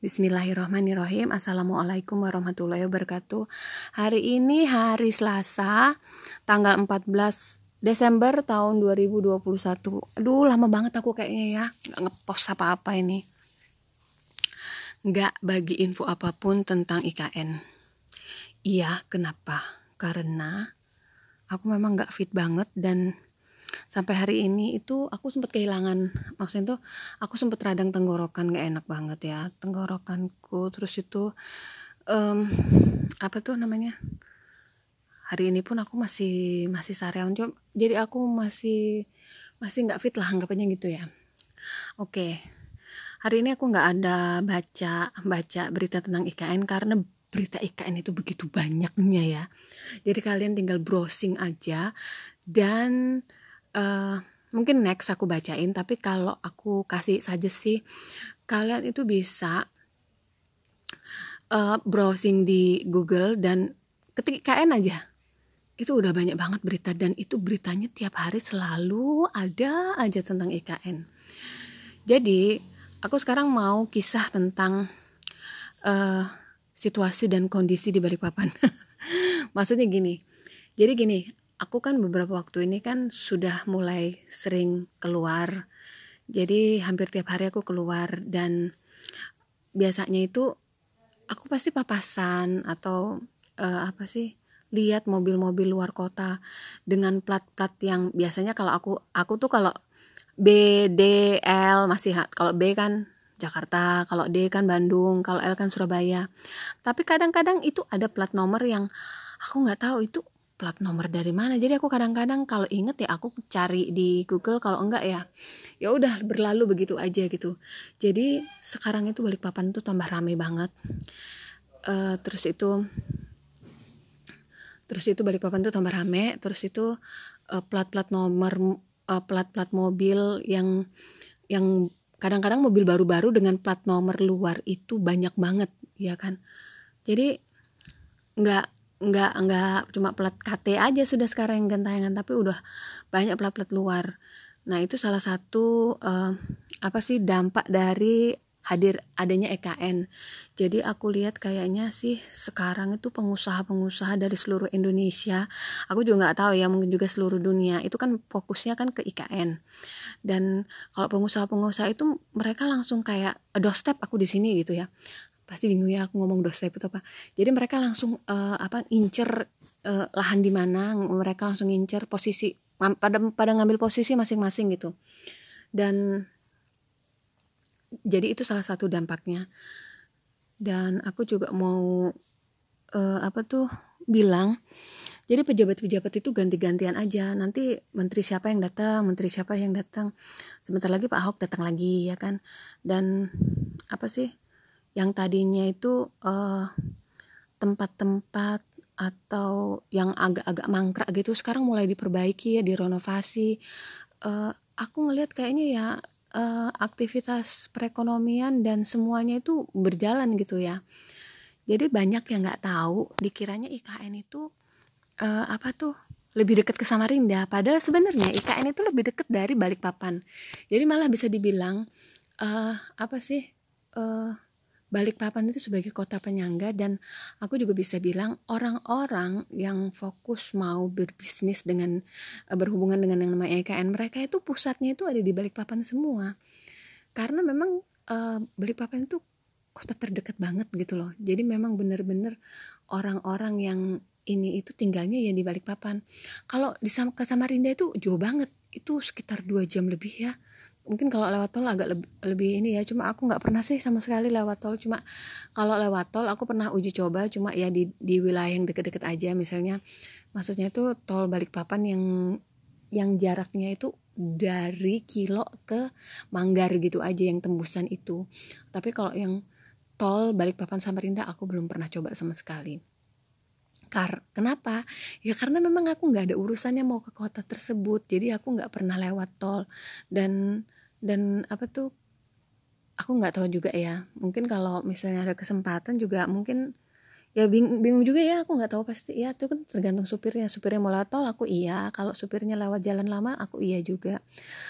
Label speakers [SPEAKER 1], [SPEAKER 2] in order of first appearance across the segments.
[SPEAKER 1] Bismillahirrahmanirrahim. Assalamualaikum warahmatullahi wabarakatuh. Hari ini hari Selasa Tanggal 14 Desember tahun 2021 Aduh lama banget aku kayaknya ya. Gak ngepost apa-apa ini. Gak bagi info apa pun tentang IKN Iya kenapa? Karena Aku memang gak fit banget dan sampai hari ini itu aku sempat kehilangan maksudnya tuh aku sempat radang tenggorokan gak enak banget ya tenggorokanku. Terus itu um, apa tuh namanya hari ini pun aku masih masih sarean. Jadi aku masih masih nggak fit lah anggapannya gitu ya. Oke hari ini aku nggak ada baca baca berita tentang IKN karena berita IKN itu begitu banyaknya ya. Jadi kalian tinggal browsing aja dan uh, mungkin next aku bacain tapi kalau aku kasih saja sih kalian itu bisa uh, browsing di Google dan ketik IKN aja. Itu udah banyak banget berita dan itu beritanya tiap hari selalu ada aja tentang IKN jadi aku sekarang mau kisah tentang uh, situasi dan kondisi di Balikpapan. Maksudnya gini jadi gini aku kan beberapa waktu ini kan sudah mulai sering keluar jadi hampir tiap hari aku keluar dan biasanya itu aku pasti papasan atau uh, apa sih lihat mobil-mobil luar kota dengan plat-plat yang biasanya kalau aku aku tuh kalau B D L masih kalau B kan Jakarta, kalau D kan Bandung, kalau L kan Surabaya. Tapi kadang-kadang itu ada plat nomor yang aku nggak tahu itu plat nomor dari mana. Jadi aku kadang-kadang kalau inget ya aku cari di Google kalau enggak ya ya udah berlalu begitu aja gitu. Jadi sekarang itu balik papan itu tambah rame banget. Uh, terus itu terus itu balik papan itu tambah rame. Terus itu uh, plat-plat nomor uh, plat-plat mobil yang yang kadang-kadang mobil baru-baru dengan plat nomor luar itu banyak banget ya kan? Jadi nggak nggak nggak cuma plat KT aja sudah sekarang yang gentayangan tapi udah banyak plat-plat luar. Nah itu salah satu uh, apa sih dampak dari hadir adanya EKN jadi aku lihat kayaknya sih sekarang itu pengusaha-pengusaha dari seluruh Indonesia aku juga nggak tahu ya mungkin juga seluruh dunia itu kan fokusnya kan ke IKN dan kalau pengusaha-pengusaha itu mereka langsung kayak doorstep aku di sini gitu ya pasti bingung ya aku ngomong dosa itu apa. Jadi mereka langsung uh, apa incer uh, lahan di mana mereka langsung incer posisi pada pada ngambil posisi masing-masing gitu. Dan jadi itu salah satu dampaknya. Dan aku juga mau uh, apa tuh bilang jadi pejabat-pejabat itu ganti-gantian aja. Nanti menteri siapa yang datang menteri siapa yang datang. Sebentar lagi Pak Ahok datang lagi ya kan. Dan apa sih yang tadinya itu tempat tempat-tempat atau yang agak-agak mangkrak gitu sekarang mulai diperbaiki ya direnovasi. Uh, aku ngelihat kayaknya ya uh, aktivitas perekonomian dan semuanya itu berjalan gitu ya. Jadi banyak yang nggak tahu dikiranya IKN itu uh, apa tuh lebih dekat ke Samarinda. Padahal sebenarnya IKN itu lebih dekat dari Balikpapan. Jadi malah bisa dibilang uh, apa sih uh, Balikpapan itu sebagai kota penyangga dan aku juga bisa bilang orang-orang yang fokus mau berbisnis dengan eh, berhubungan dengan yang namanya EKN mereka itu pusatnya itu ada di Balikpapan semua. Karena memang uh, Balikpapan itu kota terdekat banget gitu loh. Jadi memang benar-benar orang-orang yang ini itu tinggalnya ya di Balikpapan. Kalau di ke Samarinda itu jauh banget. Itu sekitar dua jam lebih ya mungkin kalau lewat tol agak lebih, lebih ini ya cuma aku nggak pernah sih sama sekali lewat tol. Cuma kalau lewat tol aku pernah uji coba cuma ya di di wilayah yang deket-deket aja. Misalnya maksudnya itu tol Balikpapan yang yang jaraknya itu dari Kilo ke Manggar gitu aja yang tembusan itu. Tapi kalau yang tol Balikpapan Samarinda aku belum pernah coba sama sekali Kar kenapa? Ya karena memang aku nggak ada urusannya mau ke kota tersebut, jadi aku nggak pernah lewat tol. Dan dan apa tuh aku nggak tahu juga ya. Mungkin kalau misalnya ada kesempatan juga mungkin ya bingung, bingung juga ya aku nggak tahu pasti. Ya itu kan tergantung supirnya. Supirnya mau lewat tol aku iya. Kalau supirnya lewat jalan lama aku iya juga.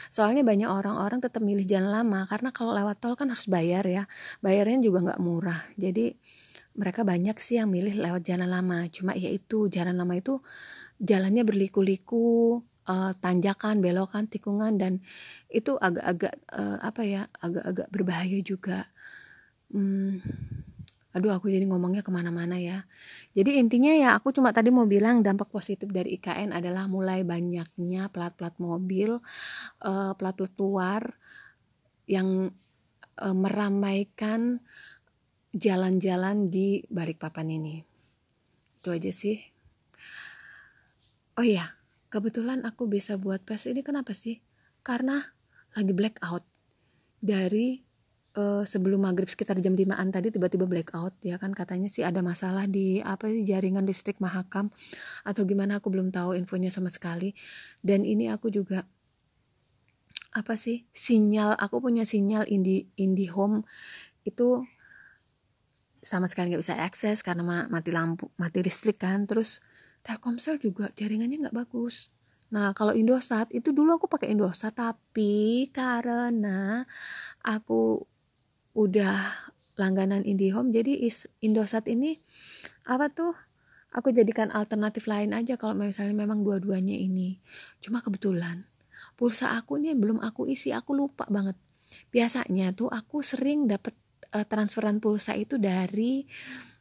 [SPEAKER 1] Soalnya banyak orang-orang tetap milih jalan lama karena kalau lewat tol kan harus bayar ya. Bayarnya juga nggak murah. Jadi mereka banyak sih yang milih lewat jalan lama. Cuma ya itu jalan lama itu jalannya berliku-liku uh, tanjakan belokan tikungan dan itu agak-agak uh, apa ya agak-agak berbahaya juga. Hmm, aduh aku jadi ngomongnya ke mana-mana ya. Jadi intinya ya aku cuma tadi mau bilang dampak positif dari IKN adalah mulai banyaknya plat-plat mobil uh, plat-plat luar yang uh, meramaikan jalan-jalan di Balikpapan ini. Itu aja sih. Oh iya kebetulan aku bisa buat pes ini kenapa sih? Karena lagi blackout. Dari uh, sebelum maghrib sekitar jam 5an tadi tiba-tiba blackout ya kan? Katanya sih ada masalah di apa sih jaringan listrik Mahakam atau gimana? Aku belum tahu infonya sama sekali. Dan ini aku juga apa sih sinyal aku punya sinyal Indi IndiHome itu sama sekali nggak bisa akses karena mati lampu mati listrik kan. Terus Telkomsel juga jaringannya nggak bagus. Nah, kalau Indosat itu dulu aku pakai Indosat tapi karena aku udah langganan IndiHome jadi Indosat ini apa tuh aku jadikan alternatif lain aja kalau misalnya memang dua-duanya ini. Cuma kebetulan pulsa aku nih belum aku isi aku lupa banget. Biasanya tuh aku sering dapat uh, transferan pulsa itu dari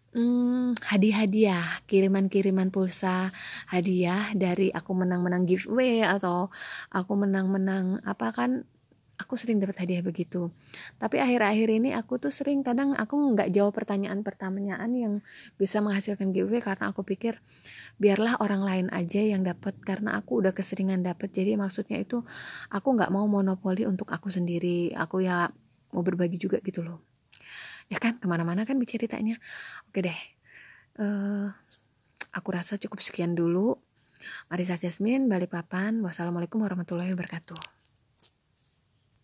[SPEAKER 1] Hmm, hadiah-hadiah, kiriman-kiriman pulsa, hadiah dari aku menang-menang giveaway atau aku menang-menang apa kan aku sering dapat hadiah begitu. Tapi akhir-akhir ini aku tuh sering kadang aku nggak jawab pertanyaan-pertanyaan yang bisa menghasilkan giveaway karena aku pikir biarlah orang lain aja yang dapat karena aku udah keseringan dapat. Jadi maksudnya itu aku nggak mau monopoli untuk aku sendiri. Aku ya mau berbagi juga gitu loh ya kan ke mana-mana kan biceritanya oke deh uh, aku rasa cukup sekian dulu Marisa Jasmine, Balikpapan. Wassalamualaikum warahmatullahi wabarakatuh.